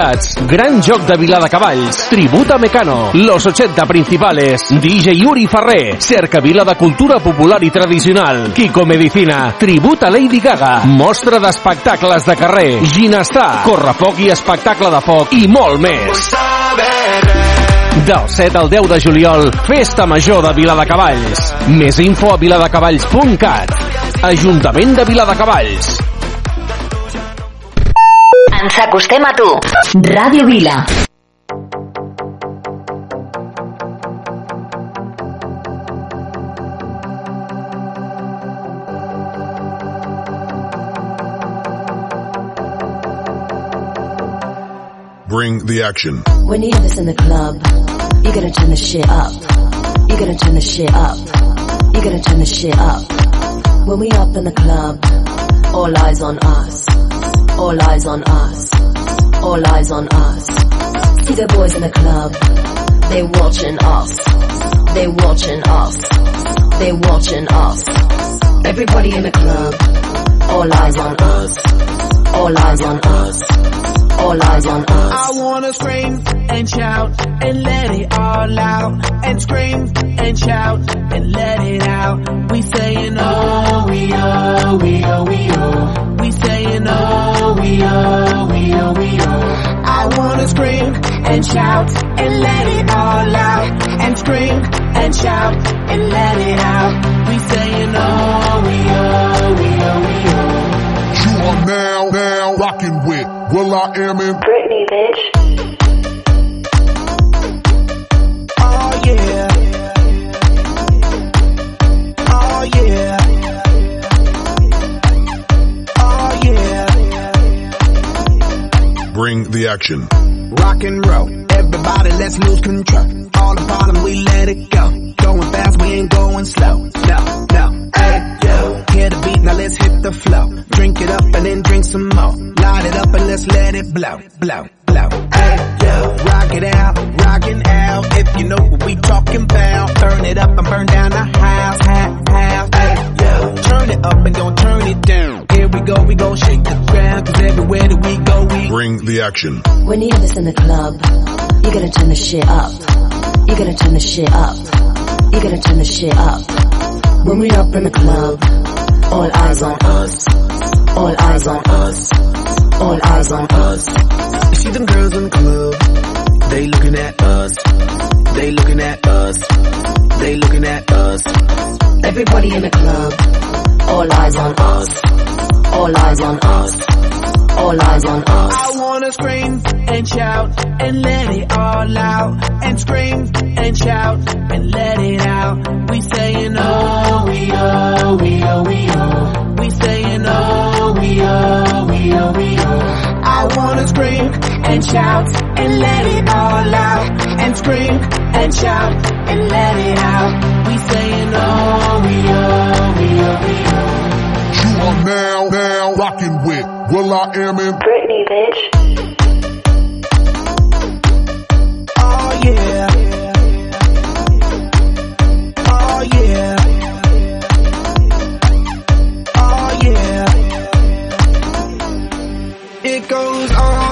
Gran joc de Vila de Cavalls, Tributa Mecano, Los 80 Principales, DJ Yuri Ferrer, Cercavila de Cultura Popular i Tradicional, Kiko Medicina, Tributa Lady Gaga, Mostra d'espectacles de carrer, Ginestar, Correfoc i espectacle de foc. I molt més. Del 7 al 10 de juliol, Festa Major de Vila de Cavalls. Més info a viladecavalls.cat. Ajuntament de Vila de Cavalls. Ens acostem a tu. Ràdio Vila. Bring the action. When you hear this in the club, you're gonna turn the shit up. You're gonna turn the shit up. You're gonna turn the shit up. When we up in the club, all eyes on us. All eyes on us. All eyes on us. See the boys in the club. They watching us. They watching us. They watching us. Everybody in the club. All eyes on us. All eyes on us. All eyes on us. I wanna scream and shout and let it all out. And scream and shout and let it out. We saying oh, we oh, we oh, we oh. We saying oh, we oh, we oh, we oh. I wanna scream and shout and let it all out. And scream and shout and let it out. We saying oh, we oh, we oh, we oh. You are now, now rocking with Will I Am in Britney, bitch. Oh yeah. Oh yeah. Bring the action. Rock and roll. Everybody let's lose control. All the bottom we let it go. Going fast, we ain't going slow. No, no. Hey, yo. Hear the beat, now let's hit the flow. Drink it up and then drink some more. Light it up and let's let it blow, blow, blow. Hey, yo. Rock it out, rockin' out. If you know what we talking about. Burn it up and burn down the house, house, house. Hey, yo. Turn it up and don't turn it down. Here we go, we gon' shake the ground. Cause everywhere that we go, we Bring the action. When you have this in the club, you're gonna turn the shit up. You're gonna turn the shit up. You're gonna turn the shit up. When we up in the club, all eyes on us. All eyes on us. All eyes on us. See them girls in the club. They looking at us. They looking at us. They looking at us. Everybody in the club, all eyes on us. All eyes on us. All eyes on us. I wanna scream and shout and let it all out. And scream and shout and let it out. We saying oh, we oh, we oh, we oh. We saying oh, we oh, we oh, we oh. I wanna scream and shout and let it all out. And scream and shout and let it out. We saying oh, we oh, we oh, we oh. You are now, now rocking with Will I Am in Britney, bitch. Oh yeah. Oh yeah. Oh yeah. It goes on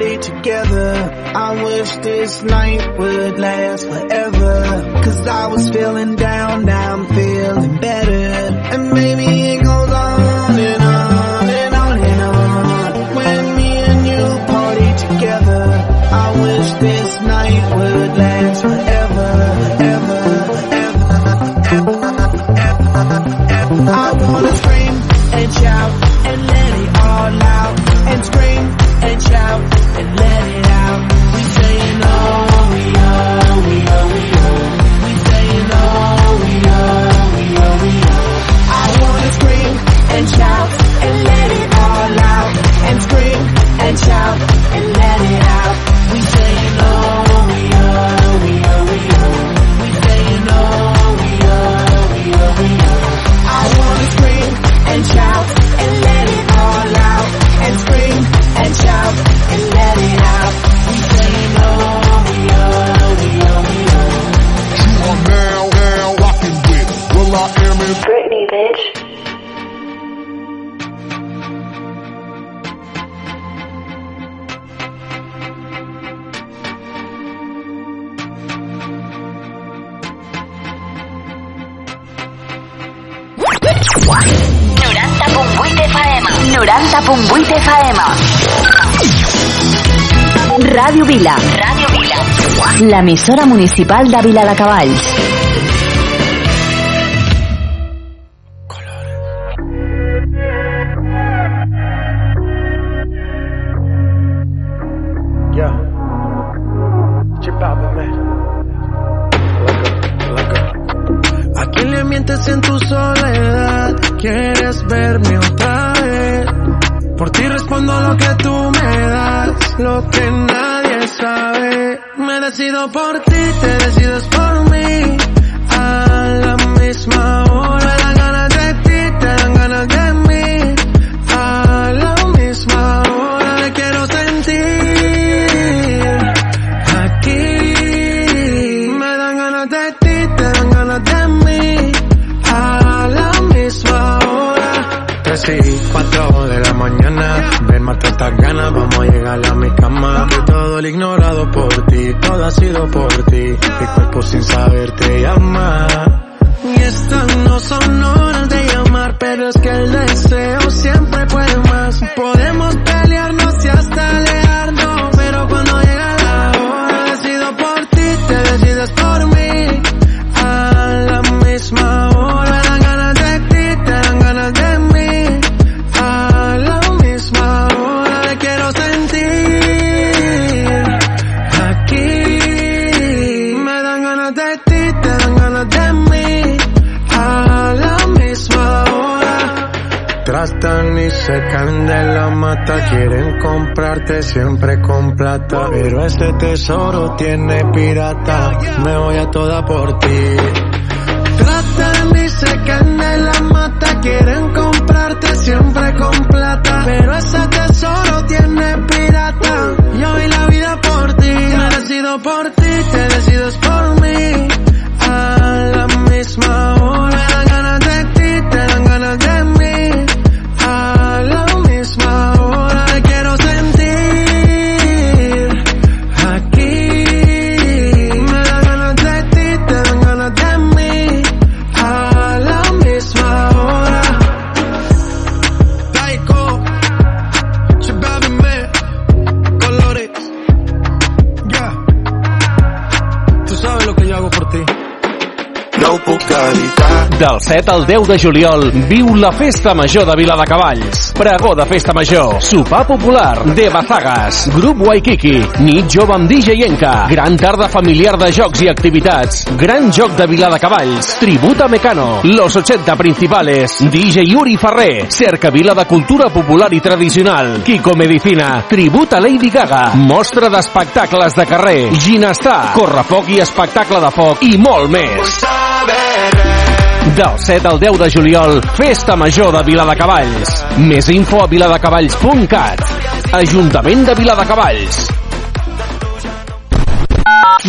party together, I wish this night would last forever. Cause I was feeling down, now I'm feeling better. And maybe Ràdio Vila. Ràdio Vila. L'emissora municipal de Vila de Cavalls. Yeah. ¿A quién le mientes en tu soledad? ¿Quieres verme otra vez? Por ti respondo lo que lo que nadie sabe. Me decido por ti, te decides por mí. A la misma hora me dan ganas de ti, te dan ganas de mí. A la misma hora te quiero sentir. Aquí me dan ganas de ti, te dan ganas de mí. A la misma hora. Tres y cuatro de la mañana. Ven, mata estas ganas, vamos el ignorado por ti, todo ha sido por ti. Mi cuerpo sin saber te llama. Y estas no son horas de llamar, pero es que el deseo siempre puede la mata, quieren comprarte siempre con plata. Pero este tesoro tiene pirata, me voy a toda por ti. Tratan se caen de la mata, quieren comprarte siempre con plata. Pero ese tesoro tiene pirata, yo vi la vida por ti. Me decido por ti, te decides por mí. 7 al 10 de juliol viu la Festa Major de Vila de Cavalls. Pregó de Festa Major, sopar popular, de Bazagas, grup Waikiki, nit jove amb DJ Enca, gran tarda familiar de jocs i activitats, gran joc de Vila de Cavalls, tributa Mecano, los 80 principales, DJ Yuri Ferrer, cerca Vila de cultura popular i tradicional, Kiko Medicina, tributa Lady Gaga, mostra d'espectacles de carrer, ginestar, correfoc i espectacle de foc i molt més. Del 7 al 10 de juliol, Festa Major de Viladecavalls. Més info a viladecavalls.cat. Ajuntament de Viladecavalls.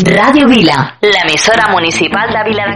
Ràdio Vila, l'emissora municipal de Vila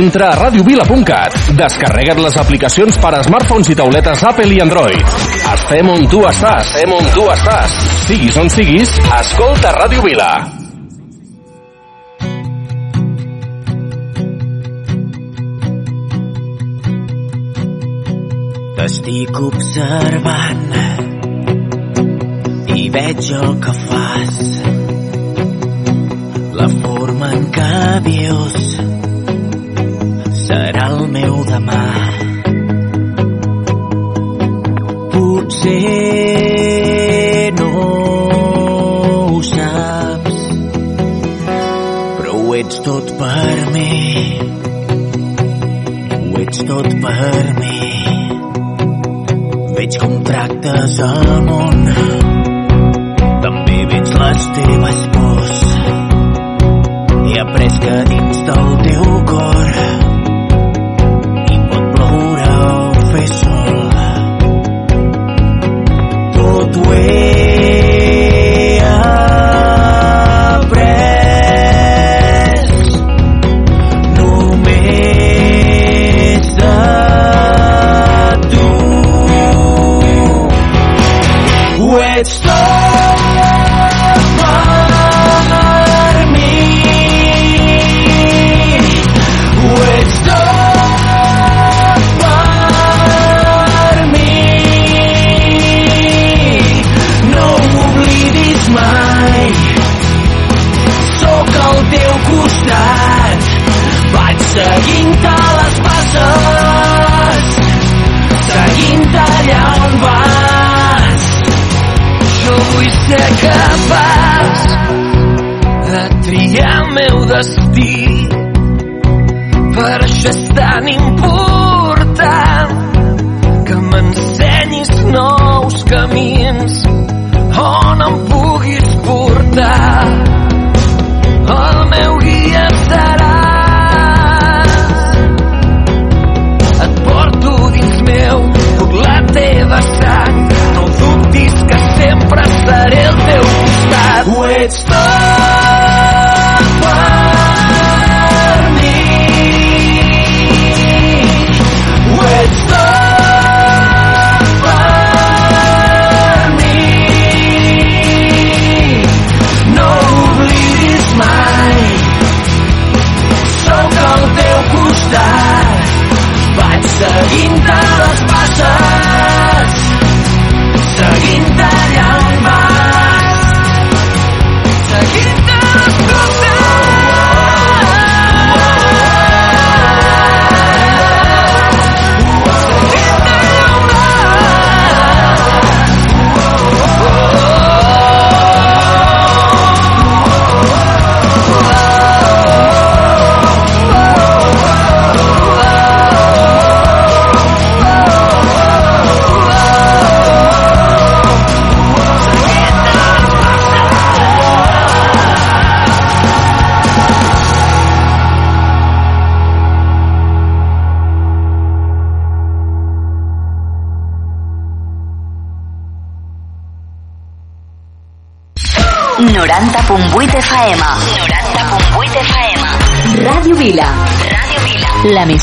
Entra a radiovila.cat. Descarrega't les aplicacions per a smartphones i tauletes Apple i Android. Estem on tu estàs. Estem on tu estàs. Siguis on siguis, escolta Ràdio Vila. T'estic observant i veig el que fas la forma en què vius tot per mi. Veig com tractes el món, també veig les teves por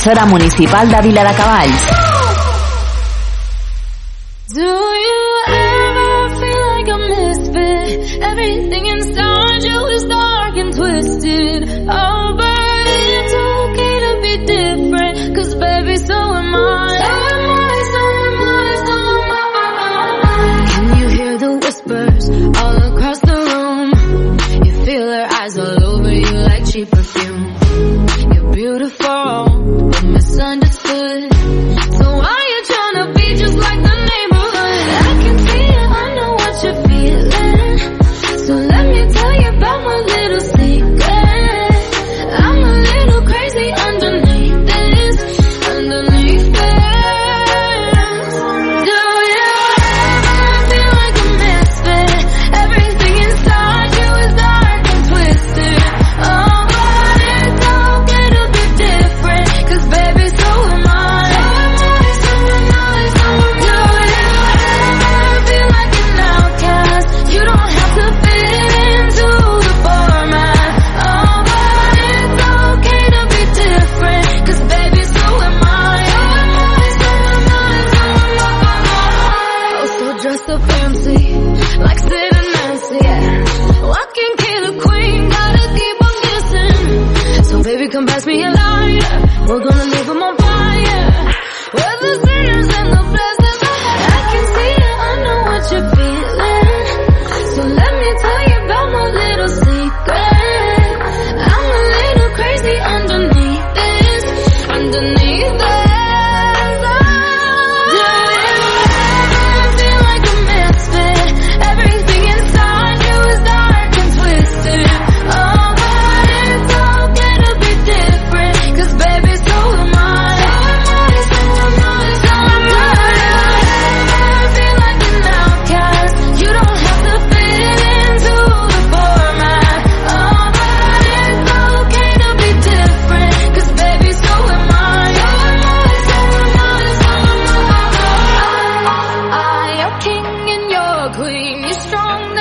emissora municipal de Vila de Cavalls. misunderstood.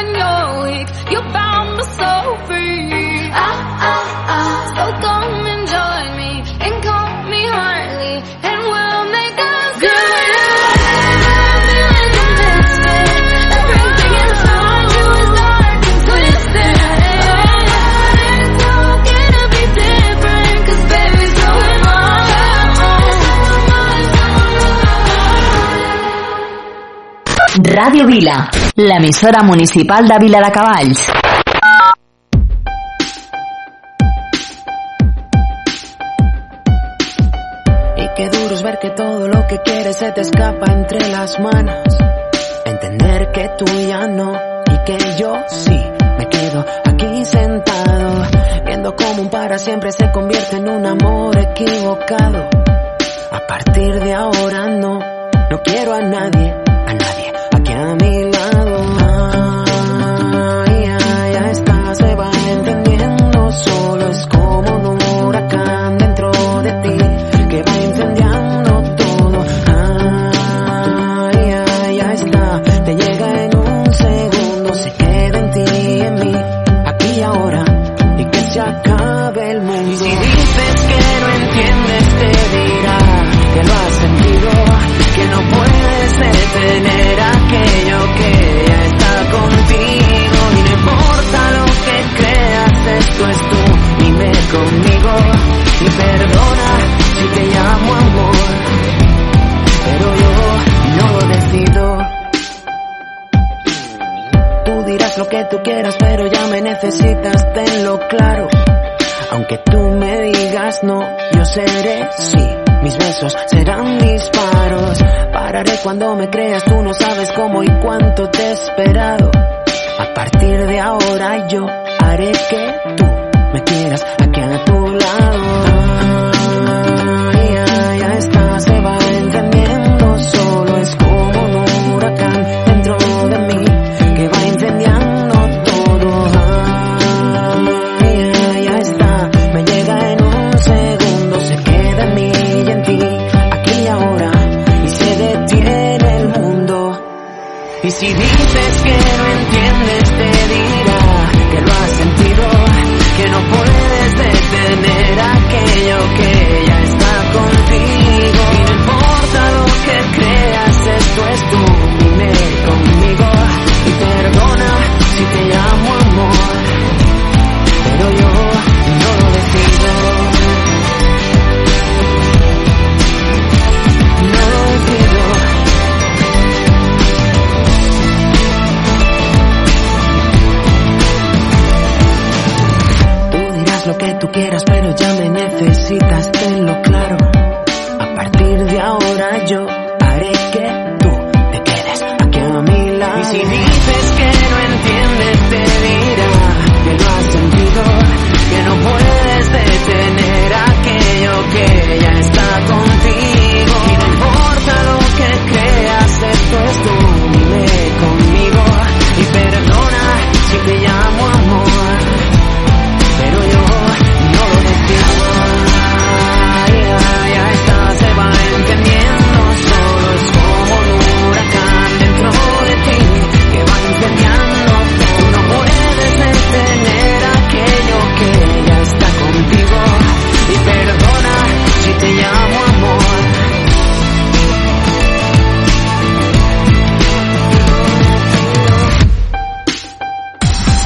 when you're weak, you bound me free. Radio Vila, l'emissora municipal de Vila de Cavalls. Y qué duro es ver que todo lo que quieres se te escapa entre las manos. Entender que tú ya no y que yo sí me quedo aquí sentado. Viendo cómo un para siempre se convierte en un amor equivocado. A partir de ahora no, no quiero a nadie necesitas, tenlo claro. Aunque tú me digas no, yo seré sí. Mis besos serán disparos. Pararé cuando me creas, tú no sabes cómo y cuánto te he esperado. A partir de ahora yo haré que tú me quieras aquí a tu lado.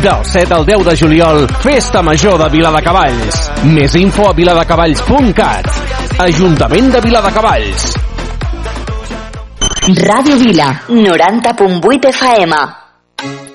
del 7 al 10 de juliol, Festa Major de Viladecavalls. Més info a viladecavalls.cat. Ajuntament de Viladecavalls. Ràdio Vila, 90.8 FM.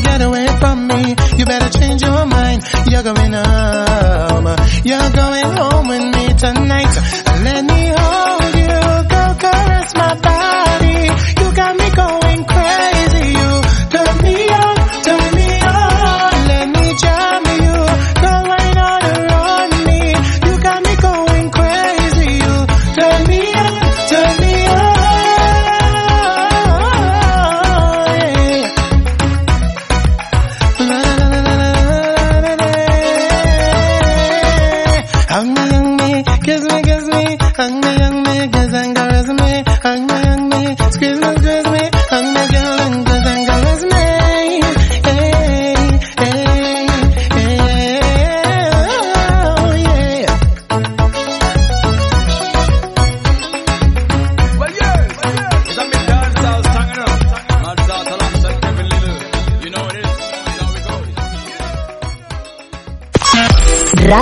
get away from me. You better change your mind. You're going home. You're going home with me tonight.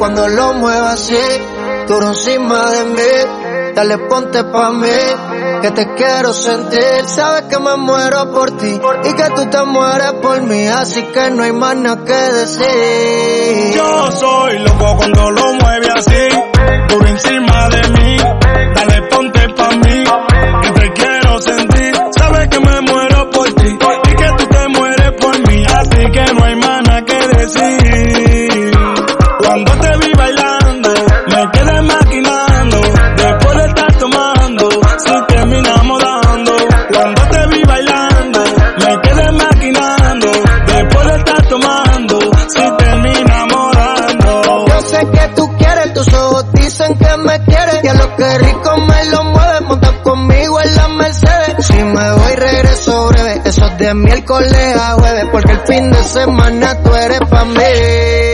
cuando lo mueva así, duro encima de mí, dale ponte pa' mí, que te quiero sentir, sabes que me muero por ti y que tú te mueres por mí, así que no hay más nada que decir. Yo soy loco cuando lo mueve así, duro encima de mí, dale ponte pa' mí, que te quiero sentir, sabes que me muero por ti y que tú te mueres por mí, así que no hay más nada que decir. de miércoles a jueves, porque el fin de semana tú eres pa' mí.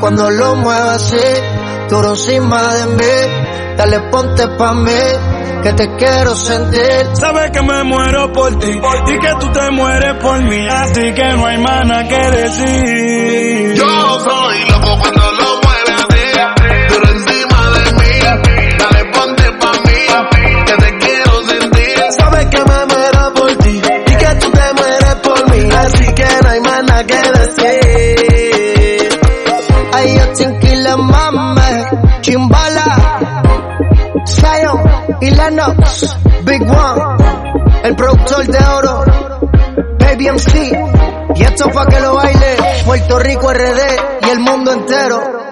cuando lo muevo así, duro encima de mí. Dale ponte pa' mí, que te quiero sentir. Sabes que me muero por ti y que tú te mueres por mí, así que no hay más nada que decir. Yo soy loco cuando lo mueves así Turo encima de mí Dale ponte pa' mí que me muero por ti y que tú te mueres por mí. Así que no hay más nada que decir. Le mames. Chimbala, Zion y Lennox, Big One, el productor de oro, Baby MC. Y esto pa' que lo baile Puerto Rico RD y el mundo entero.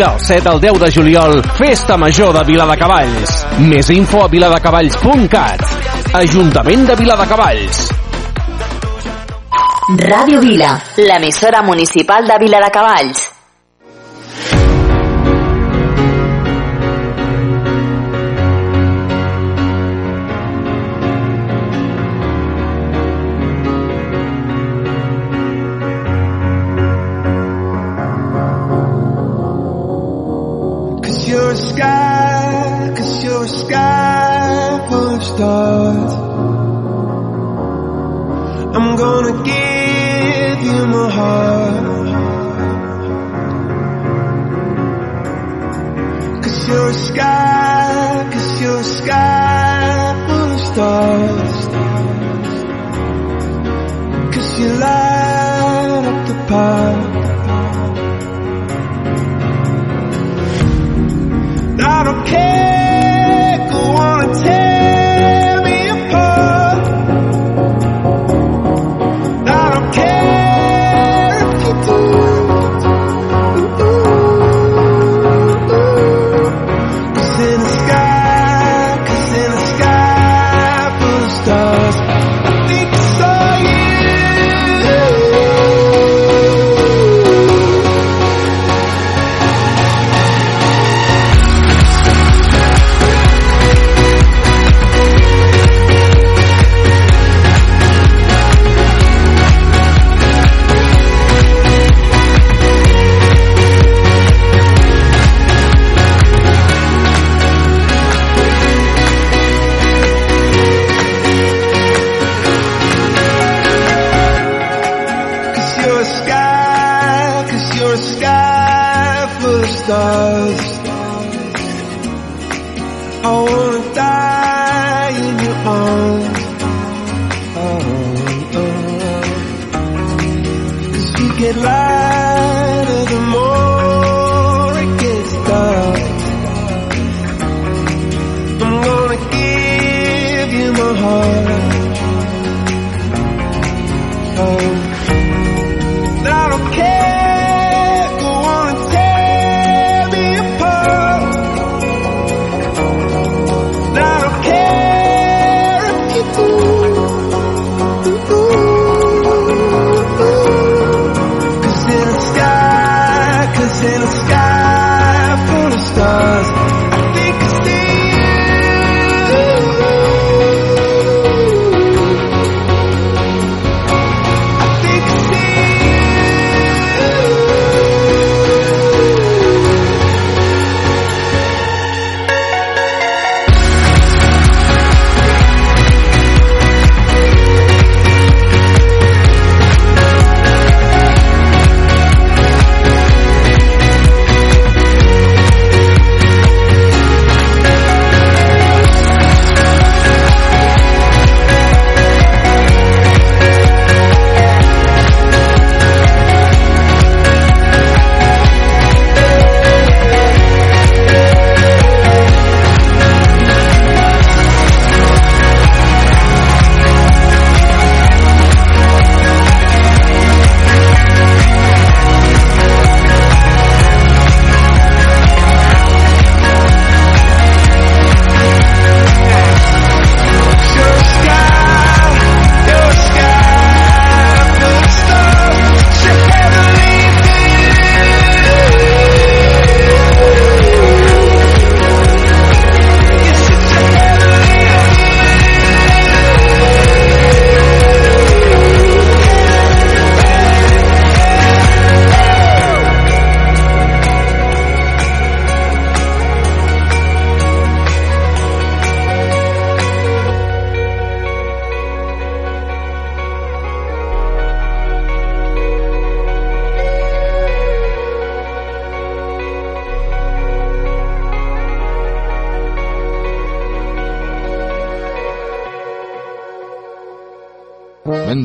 Del 7 al 10 de juliol, Festa Major de Viladecavalls. Més info a viladecavalls.cat. Ajuntament de Viladecavalls. Radio Vila, l'emissora municipal de Viladecavalls.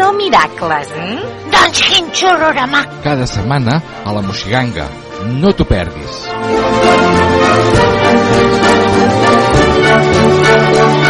no miracles, eh? Doncs quin xorrorama. Cada setmana a la Moxiganga. No t'ho perdis. Els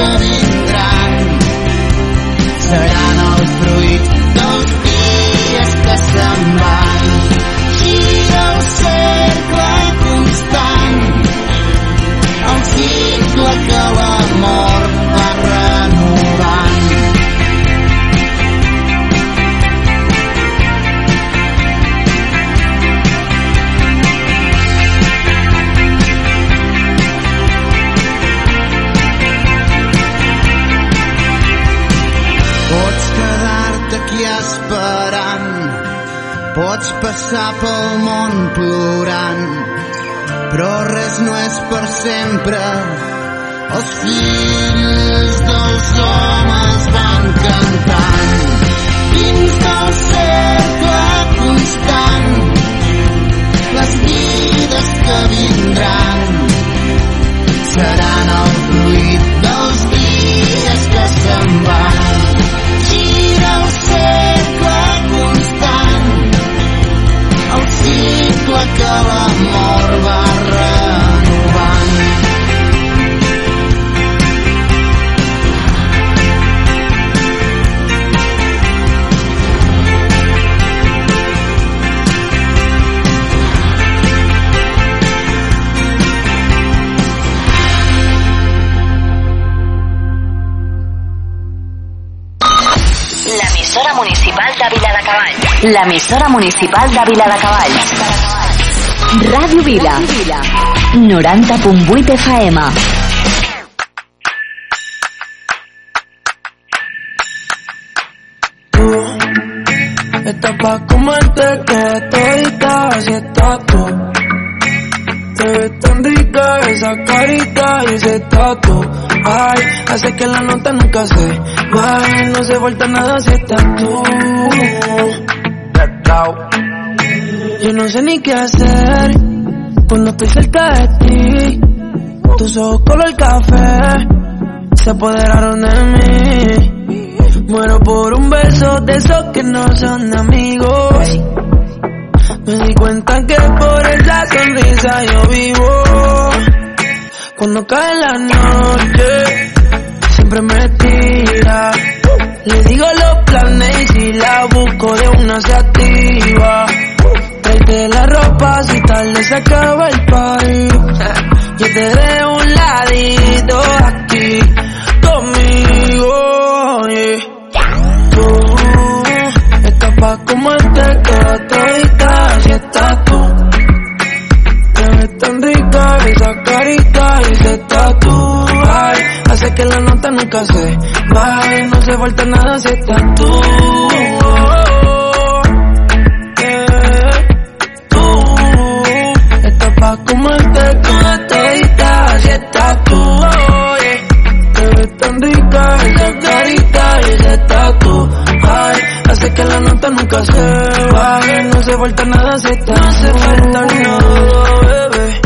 que vindran seran el fruit dels dies que se'n van. Passar pel món plorant, però res no és per sempre. Els fills dels homes van cantant dins del cercle constant les vides que vindran seran el fruit dels dies que se'n van. que l'amor va renovant. L'emissora municipal de Vila de Cavalls. L'emissora municipal de Vila de Cavalls. 90.8 FM. Estás pa' comerte que todita así estás tú. Te ves tan rica esa carita y ese tatu. Ay, hace que la nota nunca se baje, no se vuelta nada si estás tú. Yo no sé ni qué hacer cuando estoy cerca de ti. Tus ojos color café se apoderaron de mí. Muero por un beso de esos que no son amigos. Me di cuenta que por esa sonrisa yo vivo. Cuando cae la noche, siempre me tira. Le digo los planes y si la busco de una se activa. La ropa si tarde se acaba el party. Yo te dejo un ladito aquí conmigo. yeah. Tú estás pa' comerte toda todita si estás tú. Te ves tan rica esa carita y ese tatu. Ay, hace que la nota nunca se baje, no se falta nada si estás tú. Pa' comerte toda todita si estás tú. Oye, te ves tan rica esa carita y ese tatu. Ay, hace que la nota nunca se baje, no se falta nada si estás No se falta nada, bebé.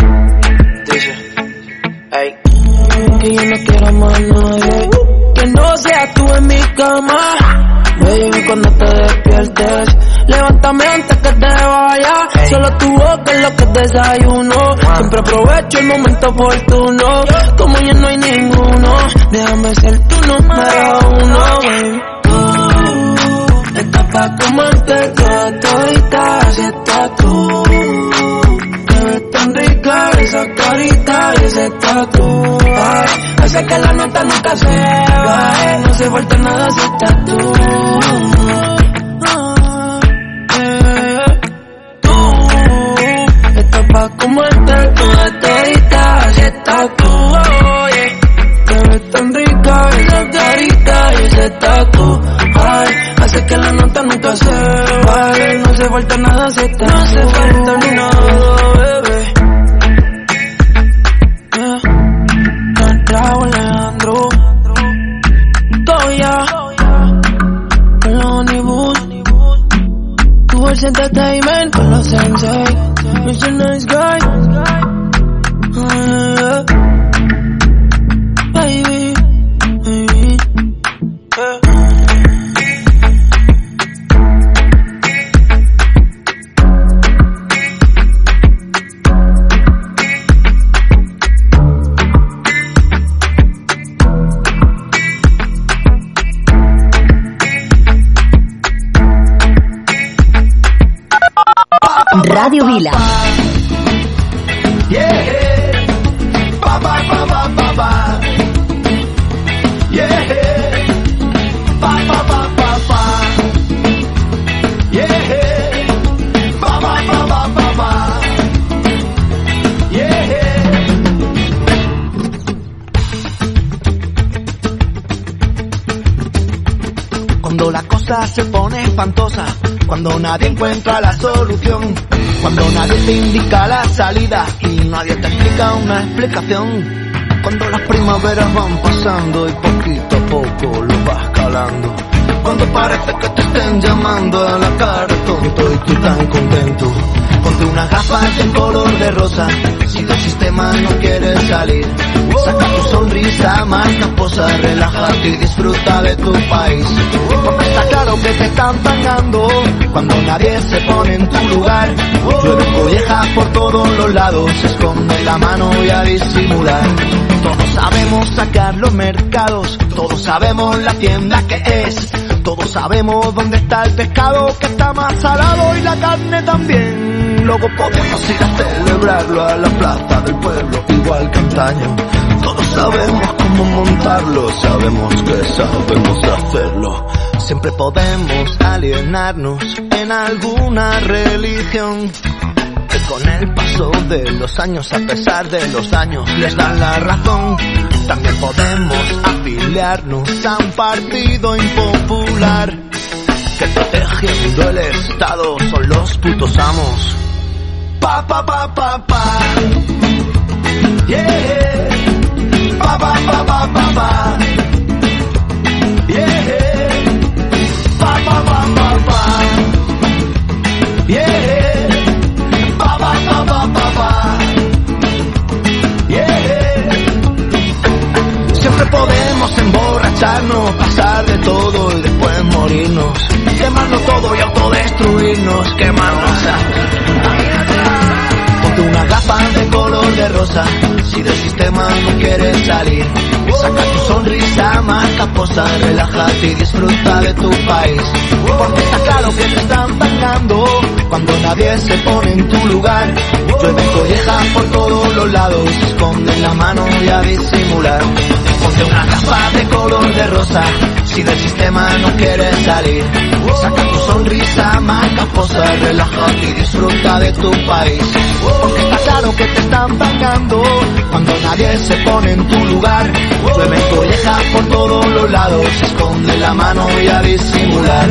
Dice, ay, que yo no quiero más nadie. Que no seas tú en mi cama. Baby, cuando te despiertes, levántame antes que te vaya. Solo tu boca es lo que desayuno. Siempre aprovecho el momento oportuno. Como ya no hay ninguno, déjame ser tu número uno. Tú estás pa' comerte toda todita, si estás tú. Te ves tan rica esa carita y ese tatu. Hace que la nota nunca se baje, no se falta nada si estás tú. Pa' comerte toda todita si estás tú. Oye, te ves tan rica esa carita y ese tatu. Ay, hace que la nota nunca se baje, no se falta nada si estás No se falta nada, bebé. Yeah. Santiago Alejandro Toya Con los Honeywood Towards Entertainment Con los such a nice guy. Ba. Yeah. Cuando la cosa se pone espantosa, cuando nadie encuentra la solución, cuando nadie te indica la salida y nadie te explica una explicación, cuando las primaveras van pasando y poquito a poco lo vas calando, cuando parece que te estén llamando a la cara tonto y tú tan contento, ponte unas gafas en color de rosa, si del sistema no quieres salir, saca tu sonrisa más camposa, relájate y disfruta de tu país, porque está claro que te están pagando, cuando nadie se pone en tu lugar, llueve collejas por todos los lados, esconde la mano y a disimular, todos sabemos sacar los mercados, todos sabemos la tienda que es, todos sabemos dónde está el pescado que está más salado y la carne también. Luego podemos ir a celebrarlo a la plaza del pueblo, igual que. Todos sabemos cómo montarlo, sabemos que sabemos hacerlo. Siempre podemos alienarnos en alguna religión que con el paso de los años, a pesar de los daños, les dan la razón. También podemos afiliarnos a un partido impopular que protegiendo el Estado son los putos amos. Pa pa pa pa pa. Yeah. Pa pa pa pa pa pa. Yeah. Pa pa pa pa pa. Yeah. Pa pa pa pa pa pa. Yeah. Siempre podemos emborracharnos, pasar de todo y después morirnos. Quemarlo todo y autodestruirnos, quemarnos. Una gafa de color de rosa, si del sistema no quieres salir. Saca tu sonrisa, marca posa, relájate y disfruta de tu país. Porque está claro que te están pagando cuando nadie se pone en tu lugar. Llueve colleja por todos los lados, se esconde en la mano y a disimular. Ponte una gafa de color de rosa, si del sistema no quieres salir. Saca tu sonrisa, marca posa, relájate y disfruta de tu país. Porque está claro que te están pagando cuando nadie se pone en tu lugar. Llueve colleja por todos los lados, esconde la mano y a disimular.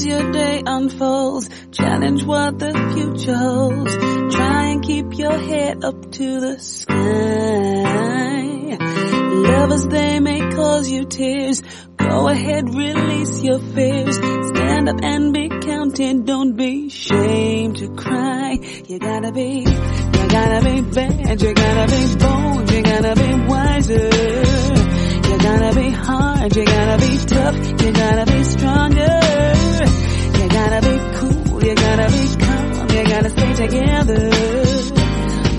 As your day unfolds. Challenge what the future holds. Try and keep your head up to the sky. Lovers, they may cause you tears. Go ahead, release your fears. Stand up and be counted. Don't be ashamed to cry. You gotta be, you gotta be bad. You gotta be bold. You gotta be wiser. You gotta be hard, you gotta be tough, you gotta be stronger. Gotta be cool, you gotta be calm, you gotta stay together.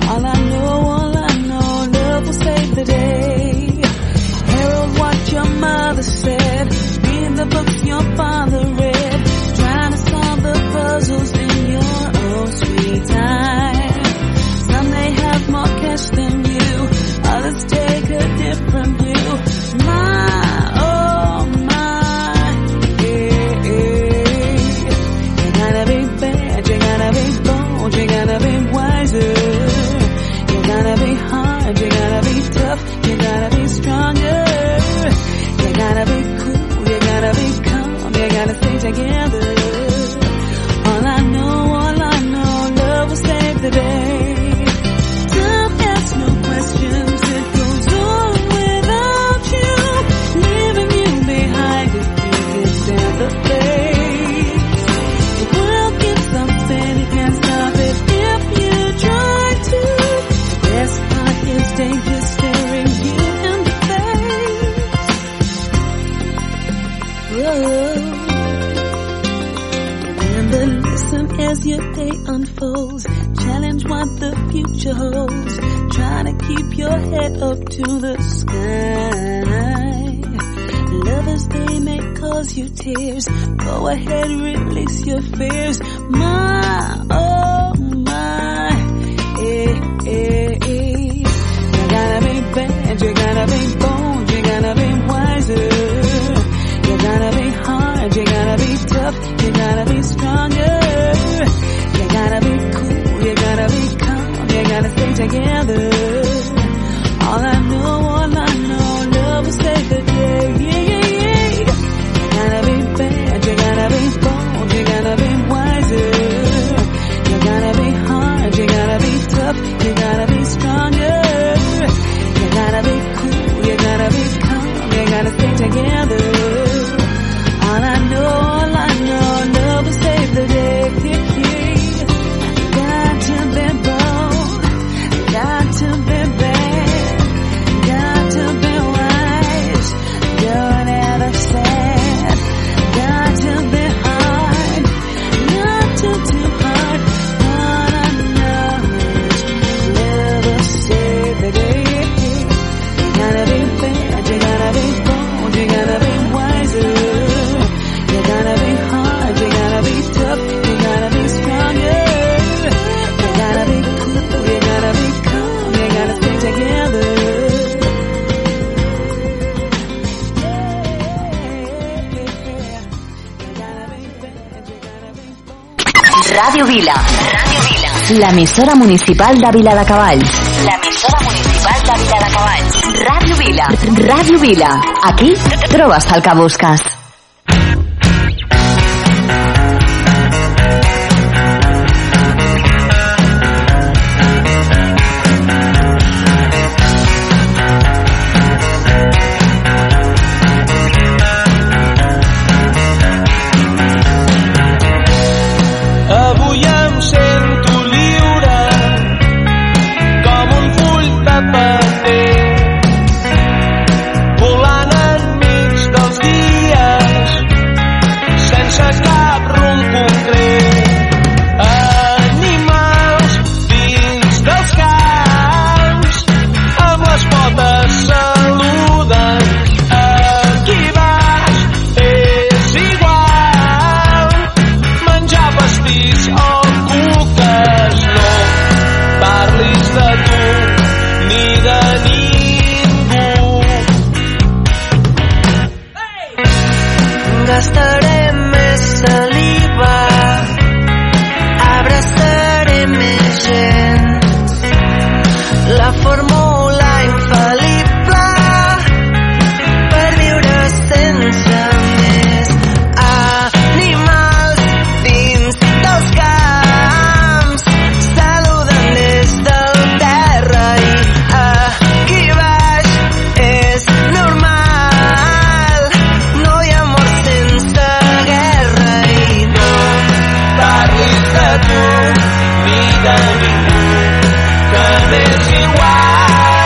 All I know, all I know, love will save the day. Herald what your mother said, read the books your father read, trying to solve the puzzles in your own sweet time. Some may have more cash than you, others take a different day unfolds. Challenge what the future holds. Try to keep your head up to the sky. Lovers, they may cause you tears. Go ahead, release your fears. My, oh my, eh, eh, eh. You gotta be bad, you gotta be bold, you gotta be wiser. You gotta be Radio Vila. Radio Vila. L'emissora municipal de Vila de Cavalls. L'emissora municipal de Vila de Cavalls. Radio Vila. Radio Vila. Aquí trobes el que busques.